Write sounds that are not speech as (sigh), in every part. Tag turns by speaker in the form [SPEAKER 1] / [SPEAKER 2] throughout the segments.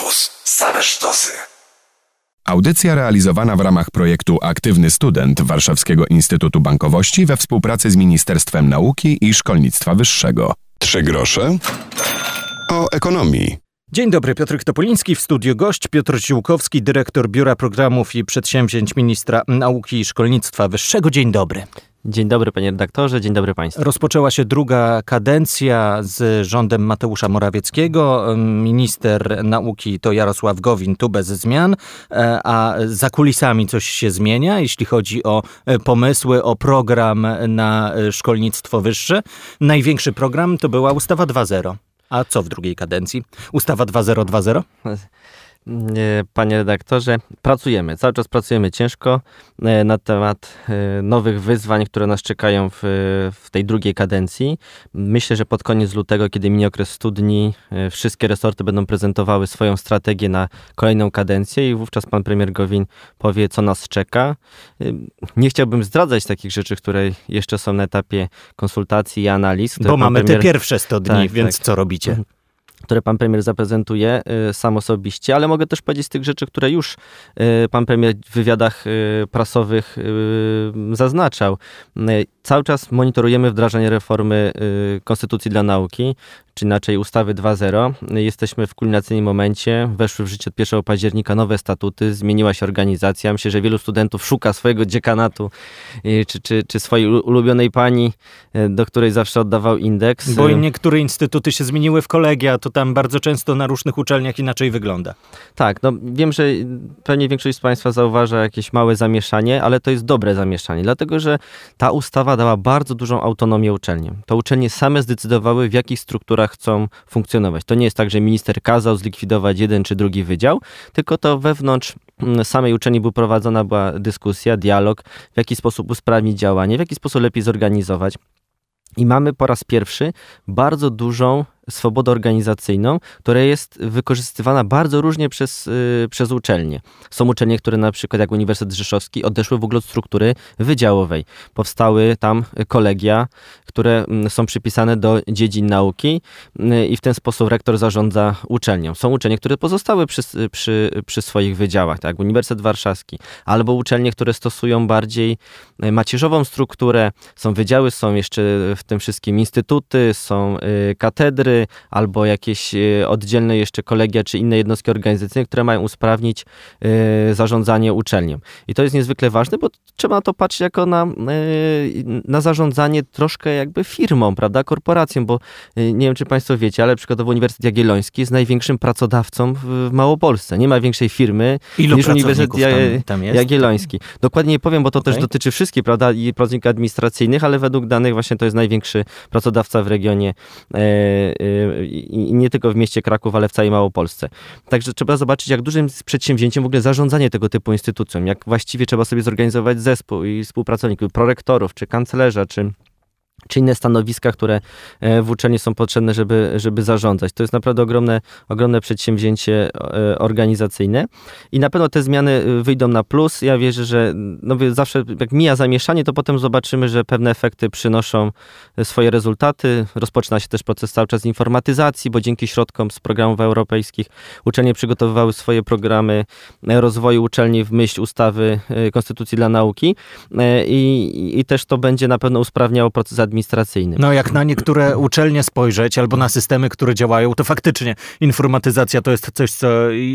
[SPEAKER 1] Campus. Same sztosy.
[SPEAKER 2] Audycja realizowana w ramach projektu Aktywny Student Warszawskiego Instytutu Bankowości we współpracy z Ministerstwem Nauki i Szkolnictwa Wyższego. Trzy grosze o ekonomii.
[SPEAKER 3] Dzień dobry, Piotr Topoliński w studiu gość, Piotr Ziłkowski, dyrektor Biura Programów i Przedsięwzięć Ministra Nauki i Szkolnictwa Wyższego. Dzień dobry.
[SPEAKER 4] Dzień dobry panie redaktorze, dzień dobry państwu.
[SPEAKER 3] Rozpoczęła się druga kadencja z rządem Mateusza Morawieckiego. Minister nauki to Jarosław Gowin, tu bez zmian, e, a za kulisami coś się zmienia, jeśli chodzi o e, pomysły, o program na e, szkolnictwo wyższe. Największy program to była ustawa 2.0. A co w drugiej kadencji? Ustawa 2020? (laughs)
[SPEAKER 4] Panie redaktorze, pracujemy, cały czas pracujemy ciężko e, na temat e, nowych wyzwań, które nas czekają w, w tej drugiej kadencji. Myślę, że pod koniec lutego, kiedy minie okres studni, e, wszystkie resorty będą prezentowały swoją strategię na kolejną kadencję i wówczas pan premier Gowin powie, co nas czeka. Nie chciałbym zdradzać takich rzeczy, które jeszcze są na etapie konsultacji i analiz.
[SPEAKER 3] Bo mamy premier... te pierwsze 100 dni, tak, więc tak. co robicie?
[SPEAKER 4] Które pan premier zaprezentuje y, sam osobiście, ale mogę też powiedzieć z tych rzeczy, które już y, pan premier w wywiadach y, prasowych zaznaczał. Cały czas monitorujemy wdrażanie reformy Konstytucji dla Nauki czy inaczej ustawy 2.0. Jesteśmy w kulminacyjnym momencie. Weszły w życie od 1 października nowe statuty, zmieniła się organizacja. Myślę, że wielu studentów szuka swojego dziekanatu czy, czy, czy swojej ulubionej pani, do której zawsze oddawał indeks.
[SPEAKER 3] Bo niektóre instytuty się zmieniły w kolegia, to tam bardzo często na różnych uczelniach inaczej wygląda.
[SPEAKER 4] Tak, no wiem, że pewnie większość z Państwa zauważa jakieś małe zamieszanie, ale to jest dobre zamieszanie, dlatego że ta ustawa dała bardzo dużą autonomię uczelniom. To uczelnie same zdecydowały, w jakich strukturach chcą funkcjonować. To nie jest tak, że minister kazał zlikwidować jeden czy drugi wydział, tylko to wewnątrz mm, samej uczelni była prowadzona była dyskusja, dialog, w jaki sposób usprawnić działanie, w jaki sposób lepiej zorganizować. I mamy po raz pierwszy bardzo dużą swobodę organizacyjną, która jest wykorzystywana bardzo różnie przez, yy, przez uczelnie. Są uczelnie, które na przykład jak Uniwersytet Rzeszowski odeszły w ogóle od struktury wydziałowej. Powstały tam kolegia, które mm, są przypisane do dziedzin nauki yy, i w ten sposób rektor zarządza uczelnią. Są uczelnie, które pozostały przy, przy, przy swoich wydziałach, tak jak Uniwersytet Warszawski, albo uczelnie, które stosują bardziej y, macierzową strukturę. Są wydziały, są jeszcze w tym wszystkim instytuty, są yy, albo jakieś e, oddzielne jeszcze kolegia czy inne jednostki organizacyjne, które mają usprawnić e, zarządzanie uczelnią. I to jest niezwykle ważne, bo trzeba na to patrzeć jako na, e, na zarządzanie troszkę jakby firmą, prawda, korporacją, bo nie wiem, czy Państwo wiecie, ale przykładowo Uniwersytet Jagielloński jest największym pracodawcą w Małopolsce. Nie ma większej firmy
[SPEAKER 3] Ilu niż Uniwersytet tam, tam
[SPEAKER 4] Jagielloński. Dokładnie nie powiem, bo to okay. też dotyczy wszystkich, prawda, i pracowników administracyjnych, ale według danych właśnie to jest największy pracodawca w regionie i nie tylko w mieście Kraków, ale w całej Małopolsce. Także trzeba zobaczyć, jak dużym przedsięwzięciem w ogóle zarządzanie tego typu instytucją, jak właściwie trzeba sobie zorganizować zespół i współpracowników, prorektorów, czy kanclerza, czy czy inne stanowiska, które e, w uczelni są potrzebne, żeby, żeby zarządzać. To jest naprawdę ogromne, ogromne przedsięwzięcie e, organizacyjne i na pewno te zmiany e, wyjdą na plus. Ja wierzę, że no zawsze jak mija zamieszanie, to potem zobaczymy, że pewne efekty przynoszą swoje rezultaty. Rozpoczyna się też proces cały czas informatyzacji, bo dzięki środkom z programów europejskich uczelnie przygotowywały swoje programy rozwoju uczelni w myśl ustawy Konstytucji dla Nauki i, i też to będzie na pewno usprawniało proces administracyjny administracyjnym.
[SPEAKER 3] No jak na niektóre uczelnie spojrzeć, albo na systemy, które działają, to faktycznie informatyzacja to jest coś, co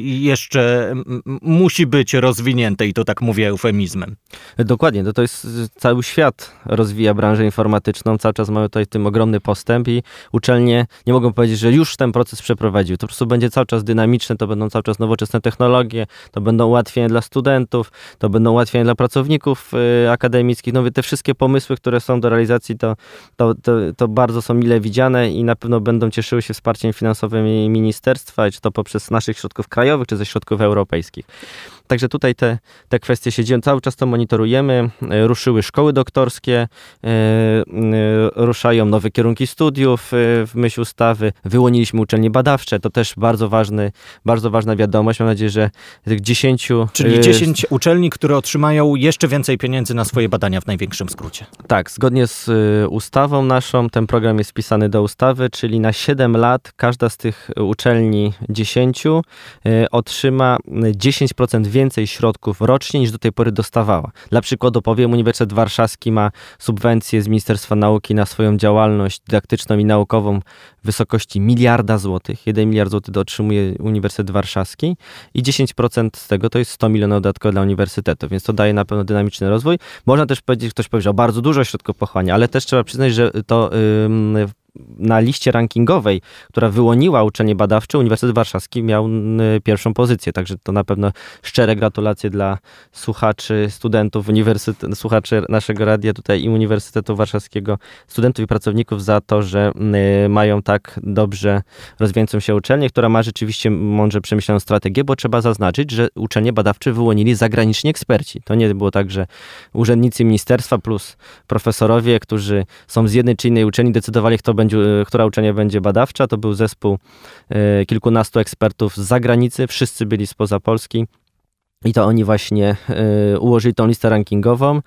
[SPEAKER 3] jeszcze musi być rozwinięte i to tak mówię eufemizmem.
[SPEAKER 4] Dokładnie, to, to jest cały świat rozwija branżę informatyczną, cały czas mamy tutaj w tym ogromny postęp i uczelnie nie mogą powiedzieć, że już ten proces przeprowadził. To po prostu będzie cały czas dynamiczne, to będą cały czas nowoczesne technologie, to będą ułatwienia dla studentów, to będą ułatwienia dla pracowników y, akademickich. No te wszystkie pomysły, które są do realizacji, to to, to, to bardzo są mile widziane i na pewno będą cieszyły się wsparciem finansowym ministerstwa, czy to poprzez naszych środków krajowych, czy ze środków europejskich. Także tutaj te, te kwestie się dzieją, cały czas to monitorujemy. Ruszyły szkoły doktorskie, ruszają nowe kierunki studiów w myśl ustawy. Wyłoniliśmy uczelnie badawcze, to też bardzo ważny, bardzo ważna wiadomość. Mam nadzieję, że tych 10...
[SPEAKER 3] Czyli 10 uczelni, które otrzymają jeszcze więcej pieniędzy na swoje badania w największym skrócie.
[SPEAKER 4] Tak, zgodnie z ustawą naszą ten program jest wpisany do ustawy, czyli na 7 lat każda z tych uczelni 10 otrzyma 10% więcej środków rocznie niż do tej pory dostawała. Dla przykładu powiem, Uniwersytet Warszawski ma subwencję z Ministerstwa Nauki na swoją działalność dydaktyczną i naukową w wysokości miliarda złotych. 1 miliard złotych otrzymuje Uniwersytet Warszawski i 10% z tego to jest 100 milionów dodatkowo dla uniwersytetu, więc to daje na pewno dynamiczny rozwój. Można też powiedzieć, ktoś powiedział, bardzo dużo środków pochłania, ale też trzeba przyznać, że to yy, na liście rankingowej, która wyłoniła uczelnie badawcze, Uniwersytet Warszawski miał pierwszą pozycję. Także to na pewno szczere gratulacje dla słuchaczy, studentów, uniwersytet, słuchaczy naszego radia tutaj i Uniwersytetu Warszawskiego, studentów i pracowników za to, że mają tak dobrze rozwijającą się uczelnię, która ma rzeczywiście mądrze przemyślaną strategię, bo trzeba zaznaczyć, że uczelnie badawcze wyłonili zagraniczni eksperci. To nie było tak, że urzędnicy ministerstwa plus profesorowie, którzy są z jednej czy innej uczelni decydowali, kto będzie która uczelnia będzie badawcza. To był zespół e, kilkunastu ekspertów z zagranicy, wszyscy byli spoza Polski. I to oni właśnie y, ułożyli tą listę rankingową.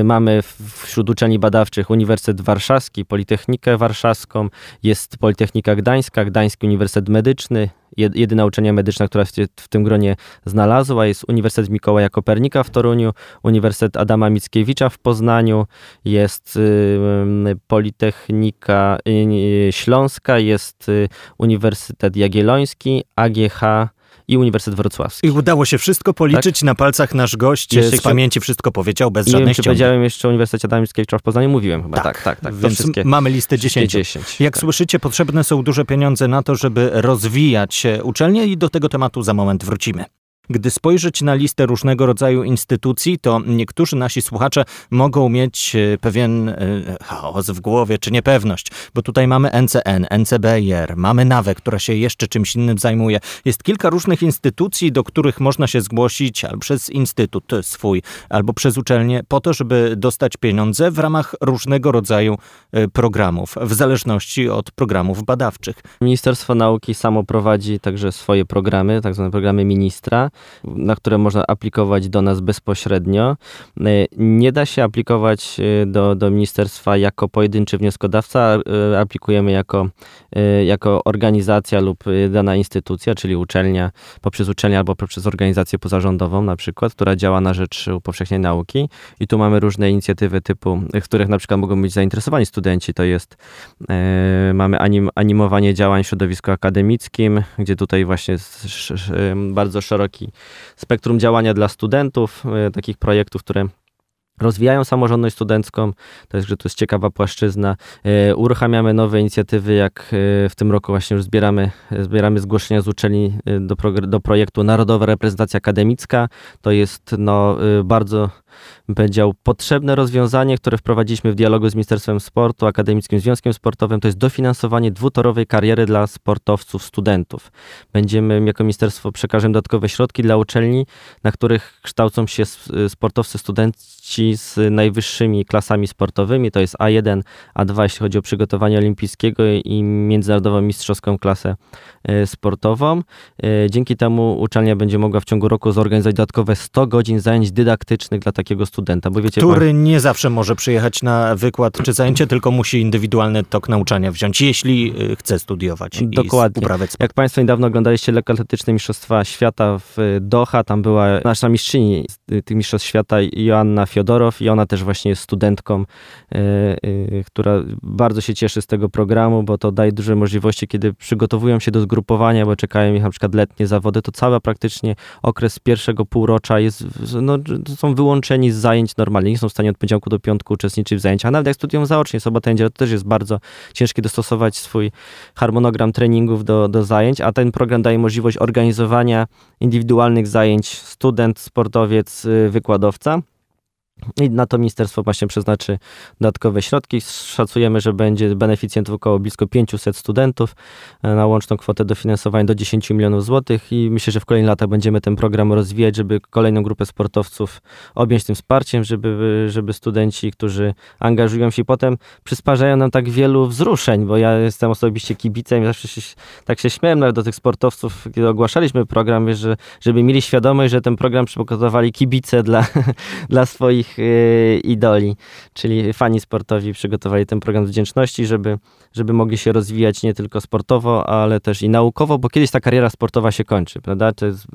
[SPEAKER 4] Y, mamy wśród uczelni badawczych Uniwersytet Warszawski, Politechnikę Warszawską, jest Politechnika Gdańska, Gdański Uniwersytet Medyczny, jedyna uczelnia medyczna, która się w tym gronie znalazła, jest Uniwersytet Mikołaja Kopernika w Toruniu, Uniwersytet Adama Mickiewicza w Poznaniu, jest y, Politechnika Śląska, jest Uniwersytet Jagielloński, AGH i Uniwersytet Wrocławski.
[SPEAKER 3] I udało się wszystko policzyć tak? na palcach nasz gość jeszcze z pamięci wszystko powiedział bez żadnej ściągi.
[SPEAKER 4] powiedziałem jeszcze o Uniwersytecie Mickiewicza w Poznaniu, mówiłem chyba. Tak, tak, tak. tak.
[SPEAKER 3] Więc mamy listę 10. 10 Jak tak. słyszycie, potrzebne są duże pieniądze na to, żeby rozwijać uczelnie i do tego tematu za moment wrócimy. Gdy spojrzeć na listę różnego rodzaju instytucji, to niektórzy nasi słuchacze mogą mieć e, pewien e, chaos w głowie czy niepewność, bo tutaj mamy NCN, NCBR, mamy NAWE, która się jeszcze czymś innym zajmuje. Jest kilka różnych instytucji, do których można się zgłosić albo przez instytut swój, albo przez uczelnię, po to, żeby dostać pieniądze w ramach różnego rodzaju e, programów, w zależności od programów badawczych.
[SPEAKER 4] Ministerstwo Nauki samo prowadzi także swoje programy, tak zwane programy ministra na które można aplikować do nas bezpośrednio. E, nie da się aplikować e, do, do ministerstwa jako pojedynczy wnioskodawca, e, aplikujemy jako, jako organizacja lub dana instytucja, czyli uczelnia, poprzez uczelnię albo poprzez organizację pozarządową na przykład, która działa na rzecz upowszechnienia nauki. I tu mamy różne inicjatywy typu, w których na przykład mogą być zainteresowani studenci. To jest, mamy anim, animowanie działań w środowisku akademickim, gdzie tutaj właśnie bardzo szeroki spektrum działania dla studentów, e, takich projektów, które rozwijają samorządność studencką, to jest, że to jest ciekawa płaszczyzna. E, uruchamiamy nowe inicjatywy, jak e, w tym roku właśnie już zbieramy, zbieramy zgłoszenia z uczelni do, do projektu Narodowa Reprezentacja Akademicka. To jest no, bardzo powiedział, potrzebne rozwiązanie, które wprowadziliśmy w dialogu z Ministerstwem Sportu, Akademickim Związkiem Sportowym, to jest dofinansowanie dwutorowej kariery dla sportowców, studentów. Będziemy jako ministerstwo przekażemy dodatkowe środki dla uczelni, na których kształcą się sportowcy, studenci z najwyższymi klasami sportowymi, to jest A1, A2, jeśli chodzi o przygotowanie olimpijskiego i międzynarodową mistrzowską klasę e, sportową. E, dzięki temu uczelnia będzie mogła w ciągu roku zorganizować dodatkowe 100 godzin zajęć dydaktycznych dla takiego studenta, bo wiecie...
[SPEAKER 3] Który pan... nie zawsze może przyjechać na wykład czy zajęcie, tylko musi indywidualny tok nauczania wziąć, jeśli y, chce studiować
[SPEAKER 4] Dokładnie. Jak Państwo niedawno oglądaliście lekkoatletyczne Mistrzostwa Świata w Doha, tam była nasza mistrzyni tych Mistrzostw Świata, Joanna Fiodorow i ona też właśnie jest studentką, y, y, która bardzo się cieszy z tego programu, bo to daje duże możliwości, kiedy przygotowują się do zgrupowania, bo czekają ich na przykład letnie zawody, to cały praktycznie okres pierwszego półrocza jest, no, są wyłączeni z zajęć normalnie, nie są w stanie od poniedziałku do piątku uczestniczyć w zajęciach, a nawet jak studiują zaocznie, sobota, niedziela, to też jest bardzo ciężkie dostosować swój harmonogram treningów do, do zajęć, a ten program daje możliwość organizowania indywidualnych zajęć student, sportowiec, y, wykładowca. I na to ministerstwo właśnie przeznaczy dodatkowe środki. Szacujemy, że będzie beneficjentów około blisko 500 studentów e, na łączną kwotę dofinansowania do 10 milionów złotych i myślę, że w kolejnych latach będziemy ten program rozwijać, żeby kolejną grupę sportowców objąć tym wsparciem, żeby, żeby studenci, którzy angażują się potem przysparzają nam tak wielu wzruszeń, bo ja jestem osobiście kibicem i zawsze się, tak się śmiałem nawet do tych sportowców, kiedy ogłaszaliśmy program, że, żeby mieli świadomość, że ten program przygotowali kibice dla, (laughs) dla swoich swoich y, idoli, czyli fani sportowi przygotowali ten program wdzięczności, żeby, żeby mogli się rozwijać nie tylko sportowo, ale też i naukowo, bo kiedyś ta kariera sportowa się kończy, prawda? To jest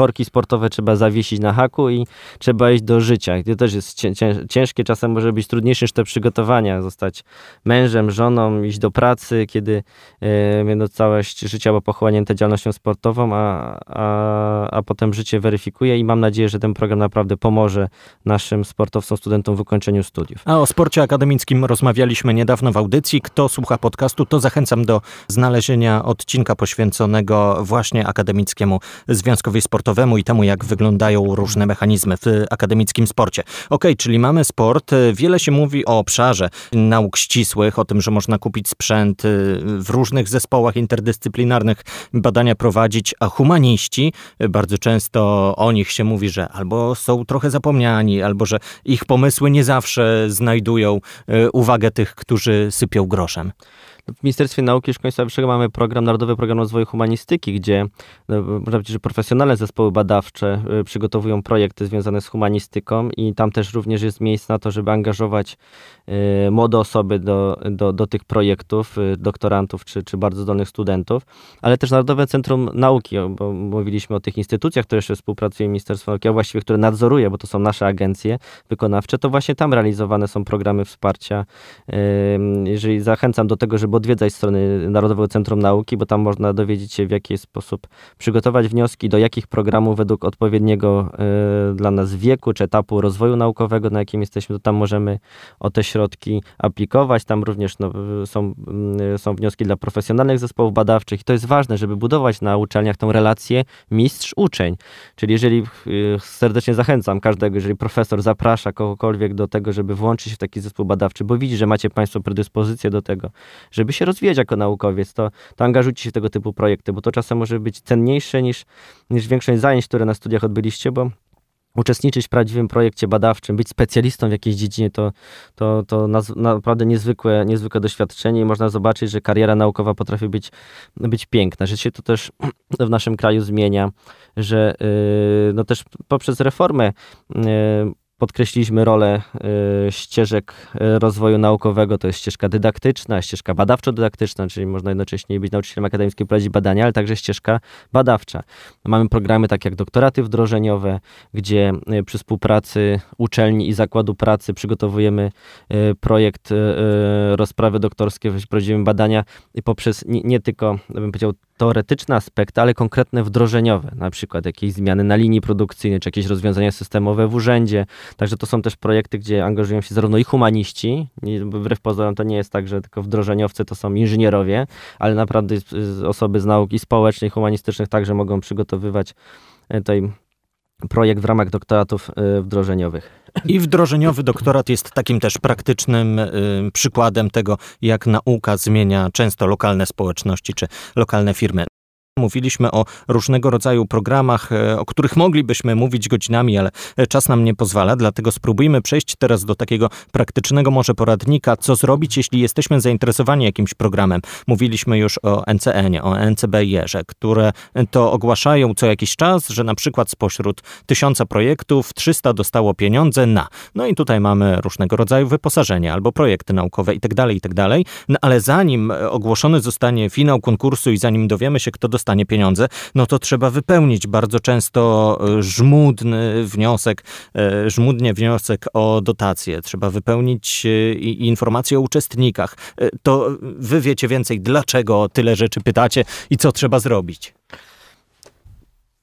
[SPEAKER 4] korki sportowe trzeba zawiesić na haku i trzeba iść do życia. To też jest ciężkie, czasem może być trudniejsze niż te przygotowania, zostać mężem, żoną, iść do pracy, kiedy e, całość życia była pochłonięta działalnością sportową, a, a, a potem życie weryfikuje i mam nadzieję, że ten program naprawdę pomoże naszym sportowcom, studentom w ukończeniu studiów.
[SPEAKER 3] A o sporcie akademickim rozmawialiśmy niedawno w audycji. Kto słucha podcastu, to zachęcam do znalezienia odcinka poświęconego właśnie akademickiemu Związkowi Sportowi sportowemu i temu, jak wyglądają różne mechanizmy w akademickim sporcie. Ok, czyli mamy sport. Wiele się mówi o obszarze nauk ścisłych, o tym, że można kupić sprzęt y, w różnych zespołach interdyscyplinarnych, badania prowadzić, a humaniści, bardzo często o nich się mówi, że albo są trochę zapomniani, albo że ich pomysły nie zawsze znajdują y, uwagę tych, którzy sypią groszem.
[SPEAKER 4] W Ministerstwie Nauki i Szkolnictwa Wyższego mamy program, Narodowy Program Rozwoju Humanistyki, gdzie no, można powiedzieć, że profesjonalne zespoły badawcze y, przygotowują projekty związane z humanistyką i tam też również jest miejsce na to, żeby angażować y, młode osoby do, do, do tych projektów, y, doktorantów czy, czy bardzo zdolnych studentów, ale też Narodowe Centrum Nauki, bo mówiliśmy o tych instytucjach, które jeszcze współpracują Ministerstwo Nauki, a właściwie które nadzoruje, bo to są nasze agencje wykonawcze, to właśnie tam realizowane są programy wsparcia. Jeżeli zachęcam do tego, żeby odwiedzać strony Narodowego Centrum Nauki, bo tam można dowiedzieć się, w jaki sposób przygotować wnioski, do jakich programów według odpowiedniego y, dla nas wieku czy etapu rozwoju naukowego, na jakim jesteśmy, to tam możemy o te środki aplikować. Tam również no, są, y, są wnioski dla profesjonalnych zespołów badawczych i to jest ważne, żeby budować na uczelniach tą relację mistrz-uczeń. Czyli jeżeli y, serdecznie zachęcam każdego, jeżeli profesor zaprasza kogokolwiek do tego, żeby włączyć się w taki zespół badawczy, bo widzi, że macie Państwo predyspozycję do tego, żeby się rozwijać jako naukowiec, to, to angażujcie się w tego typu projekty, bo to czasem może być cenniejsze niż, niż większość zajęć, które na studiach odbyliście, bo uczestniczyć w prawdziwym projekcie badawczym, być specjalistą w jakiejś dziedzinie, to, to, to naprawdę niezwykłe, niezwykłe doświadczenie i można zobaczyć, że kariera naukowa potrafi być, być piękna, że się to też (clears throat) w naszym kraju zmienia, że yy, no też poprzez reformę yy, podkreśliliśmy rolę y, ścieżek y, rozwoju naukowego. To jest ścieżka dydaktyczna, ścieżka badawczo-dydaktyczna, czyli można jednocześnie być nauczycielem akademickim, prowadzić badania, ale także ścieżka badawcza. Mamy programy takie jak doktoraty wdrożeniowe, gdzie y, przy współpracy uczelni i zakładu pracy przygotowujemy projekt rozprawy doktorskiej, prowadzimy badania i poprzez nie, nie tylko, bym powiedział, teoretyczne aspekty, ale konkretne wdrożeniowe, na przykład jakieś zmiany na linii produkcyjnej, czy jakieś rozwiązania systemowe w urzędzie. Także to są też projekty, gdzie angażują się zarówno i humaniści, wbrew pozorom to nie jest tak, że tylko wdrożeniowcy to są inżynierowie, ale naprawdę osoby z nauki społecznych, humanistycznych także mogą przygotowywać e, tutaj projekt w ramach doktoratów e, wdrożeniowych.
[SPEAKER 3] I wdrożeniowy doktorat jest takim też praktycznym y, przykładem tego, jak nauka zmienia często lokalne społeczności czy lokalne firmy. Mówiliśmy o różnego rodzaju programach, e, o których moglibyśmy mówić godzinami, ale czas nam nie pozwala, dlatego spróbujmy przejść teraz do takiego praktycznego może poradnika, co zrobić, jeśli jesteśmy zainteresowani jakimś programem. Mówiliśmy już o NCN-ie, o NCBR-ze, które to ogłaszają co jakiś czas, że na przykład spośród tysiąca projektów 300 dostało pieniądze na. No i tutaj mamy różnego rodzaju wyposażenie albo projekty naukowe itd., tak itd., tak no ale zanim ogłoszony zostanie finał konkursu i zanim dowiemy się, kto dostanie dostanie pieniądze, no to trzeba wypełnić bardzo często e, żmudny wniosek, e, żmudnie wniosek o dotację. Trzeba wypełnić e, informacje o uczestnikach. To wy wiecie więcej, dlaczego tyle rzeczy pytacie i co trzeba zrobić.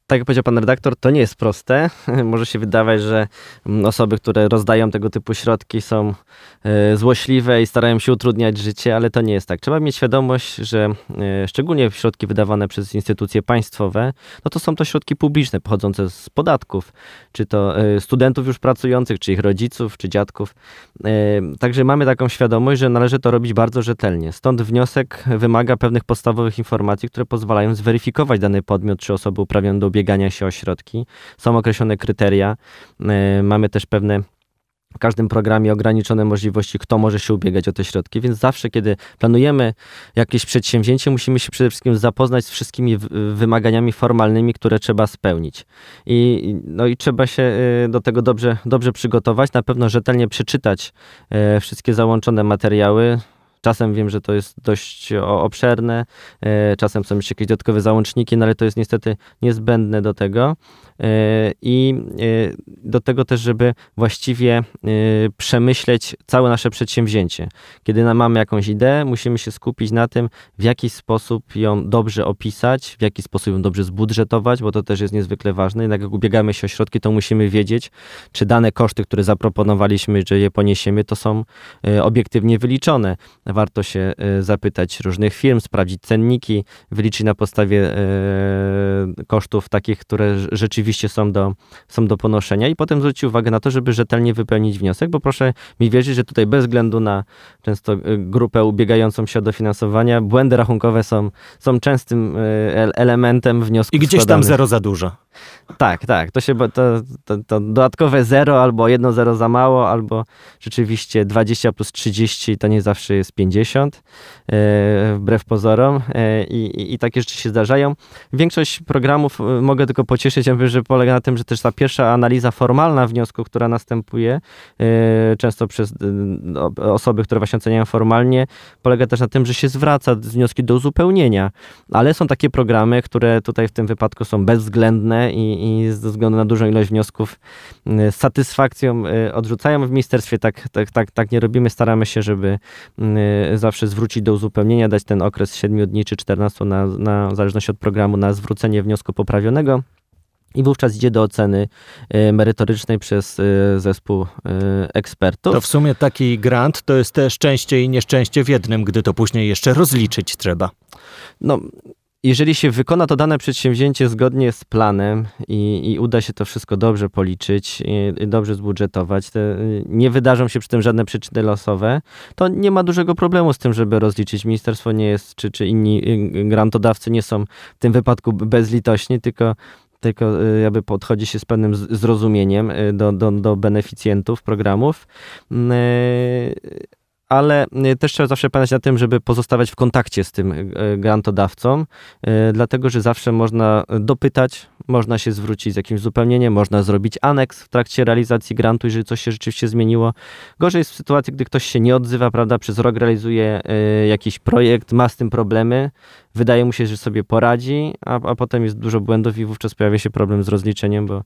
[SPEAKER 4] Tak jak powiedział pan redaktor, to nie jest proste. (laughs) Może się wydawać, że mm, osoby, które rozdają tego typu środki są e, złośliwe i starają się utrudniać życie, ale to nie jest tak. Trzeba mieć świadomość, że e, szczególnie środki wydawane przez instytucje państwowe, no to są to środki publiczne pochodzące z podatków, czy to e, studentów już pracujących, czy ich rodziców, czy dziadków. Także mamy taką świadomość, że należy to robić bardzo rzetelnie. Stąd wniosek wymaga pewnych podstawowych informacji, które pozwalają zweryfikować dany podmiot, czy osoby uprawnione do ubiegania się o środki. Są określone kryteria. E, mamy też pewne w każdym programie ograniczone możliwości, kto może się ubiegać o te środki, więc zawsze, kiedy planujemy jakieś przedsięwzięcie, musimy się przede wszystkim zapoznać z wszystkimi wymaganiami formalnymi, które trzeba spełnić. I, no i trzeba się e, do tego dobrze, dobrze przygotować, na pewno rzetelnie przeczytać e, wszystkie załączone materiały, Czasem wiem, że to jest dość obszerne, e, czasem są jeszcze jakieś dodatkowe załączniki, no ale to jest niestety niezbędne do tego. E, I e, do tego też, żeby właściwie przemyśleć całe nasze przedsięwzięcie. Kiedy mamy jakąś ideę, musimy się skupić na tym, w jaki sposób ją dobrze opisać, w jaki sposób ją dobrze zbudżetować, bo to też jest niezwykle ważne. Jednak jak ubiegamy się o środki, to musimy wiedzieć, czy dane koszty, które zaproponowaliśmy, że je poniesiemy, to są obiektywnie wyliczone warto się e, zapytać różnych firm, sprawdzić cenniki, wyliczyć na podstawie e, kosztów takich, które rzeczywiście są do, są do ponoszenia i potem zwrócić uwagę na to, żeby rzetelnie wypełnić wniosek, bo proszę mi wierzyć, że tutaj bez względu na często e, grupę ubiegającą się o dofinansowanie, błędy rachunkowe są, są częstym elementem wniosku.
[SPEAKER 3] I gdzieś składanych. tam zero za dużo.
[SPEAKER 4] Tak, tak. To się to, to, to, dodatkowe zero, albo jedno zero za mało, albo rzeczywiście 20 plus 30 to nie zawsze jest 50, e, wbrew pozorom. E, i, I takie rzeczy się zdarzają. Większość programów, e, mogę tylko pocieszyć, że polega na tym, że też ta pierwsza analiza formalna wniosku, która następuje, często przez osoby, które właśnie oceniają formalnie, polega też na tym, że się zwraca wnioski do uzupełnienia. Ale są takie programy, które tutaj w tym wypadku są bezwzględne i, i ze względu na dużą ilość wniosków y, z satysfakcją y, odrzucają. W ministerstwie tak, tak, tak, tak nie robimy. Staramy się, żeby y, zawsze zwrócić do uzupełnienia, dać ten okres 7 dni czy 14 na, na w zależności od programu na zwrócenie wniosku poprawionego. I wówczas idzie do oceny merytorycznej przez zespół ekspertów.
[SPEAKER 3] To w sumie taki grant to jest też szczęście i nieszczęście w jednym, gdy to później jeszcze rozliczyć trzeba.
[SPEAKER 4] No, jeżeli się wykona to dane przedsięwzięcie zgodnie z planem i, i uda się to wszystko dobrze policzyć, dobrze zbudżetować, nie wydarzą się przy tym żadne przyczyny losowe, to nie ma dużego problemu z tym, żeby rozliczyć. Ministerstwo nie jest, czy, czy inni y, grantodawcy nie są w tym wypadku bezlitośni, tylko tylko y, jakby podchodzi się z pewnym zrozumieniem y, do, do, do beneficjentów programów ale y, też trzeba zawsze pamiętać na tym, żeby pozostawać w kontakcie z tym y, grantodawcą, y, dlatego że zawsze można dopytać, można się zwrócić z jakimś zupełnieniem, można zrobić aneks w trakcie realizacji grantu, jeżeli coś się rzeczywiście zmieniło. Gorzej jest w sytuacji, gdy ktoś się nie odzywa, prawda, przez rok realizuje jakiś projekt, ma z tym problemy, wydaje mu się, że sobie poradzi, a, a potem jest dużo błędów i wówczas pojawia się problem z rozliczeniem, bo...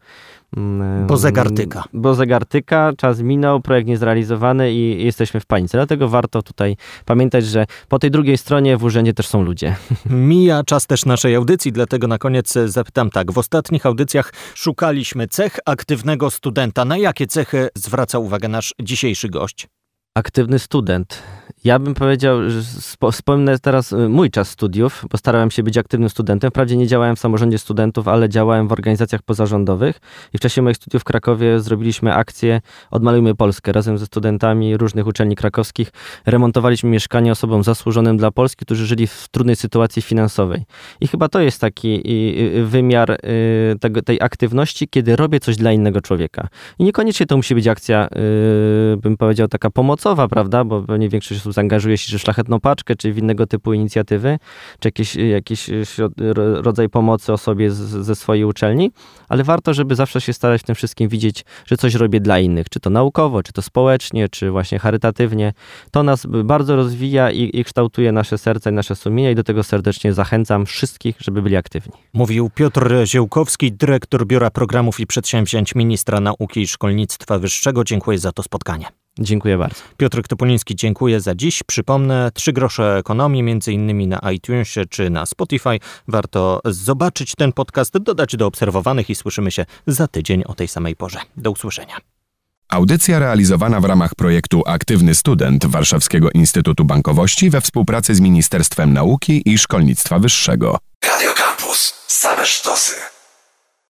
[SPEAKER 3] Mm, bo zegar tyka.
[SPEAKER 4] Bo zegar tyka, czas minął, projekt niezrealizowany i jesteśmy w panice. Dlatego warto tutaj pamiętać, że po tej drugiej stronie w urzędzie też są ludzie. (laughs)
[SPEAKER 3] Mija czas też naszej audycji, dlatego na koniec zapytam tak. W ostatnich audycjach szukaliśmy cech aktywnego studenta. Na jakie cechy zwraca uwagę nasz dzisiejszy gość?
[SPEAKER 4] Aktywny student. Ja bym powiedział, że wspomnę teraz y, mój czas studiów, bo starałem się być aktywnym studentem. Wprawdzie nie działałem w samorządzie studentów, ale działałem w organizacjach pozarządowych i w czasie moich studiów w Krakowie zrobiliśmy akcję Odmalujmy Polskę. Razem ze studentami różnych uczelni krakowskich remontowaliśmy mieszkania osobom zasłużonym dla Polski, którzy żyli w trudnej sytuacji finansowej. I chyba to jest taki wymiar y, tego, tej aktywności, kiedy robię coś dla innego człowieka. I niekoniecznie to musi być akcja, y, bym powiedział, taka pomocowa, prawda, bo pewnie większość osób zaangażuje się, w szlachetną paczkę, czy w innego typu inicjatywy, czy jakiś, jakiś rodzaj pomocy osobie z, ze swojej uczelni, ale warto, żeby zawsze się starać w tym wszystkim widzieć, że coś robię dla innych, czy to naukowo, czy to społecznie, czy właśnie charytatywnie. To nas bardzo rozwija i, i kształtuje nasze serce i nasze sumienia i do tego serdecznie zachęcam wszystkich, żeby byli aktywni.
[SPEAKER 3] Mówił Piotr Ziełkowski, dyrektor Biura Programów i Przedsięwzięć Ministra Nauki i Szkolnictwa Wyższego. Dziękuję za to spotkanie.
[SPEAKER 4] Dziękuję bardzo.
[SPEAKER 3] Piotr Topuliński, dziękuję za dziś. Przypomnę, trzy grosze ekonomii, między innymi na iTunesie czy na Spotify. Warto zobaczyć ten podcast, dodać do obserwowanych i słyszymy się za tydzień o tej samej porze. Do usłyszenia.
[SPEAKER 2] Audycja realizowana w ramach projektu Aktywny Student Warszawskiego Instytutu Bankowości we współpracy z Ministerstwem Nauki i Szkolnictwa Wyższego.
[SPEAKER 1] Radio Campus. Same sztosy.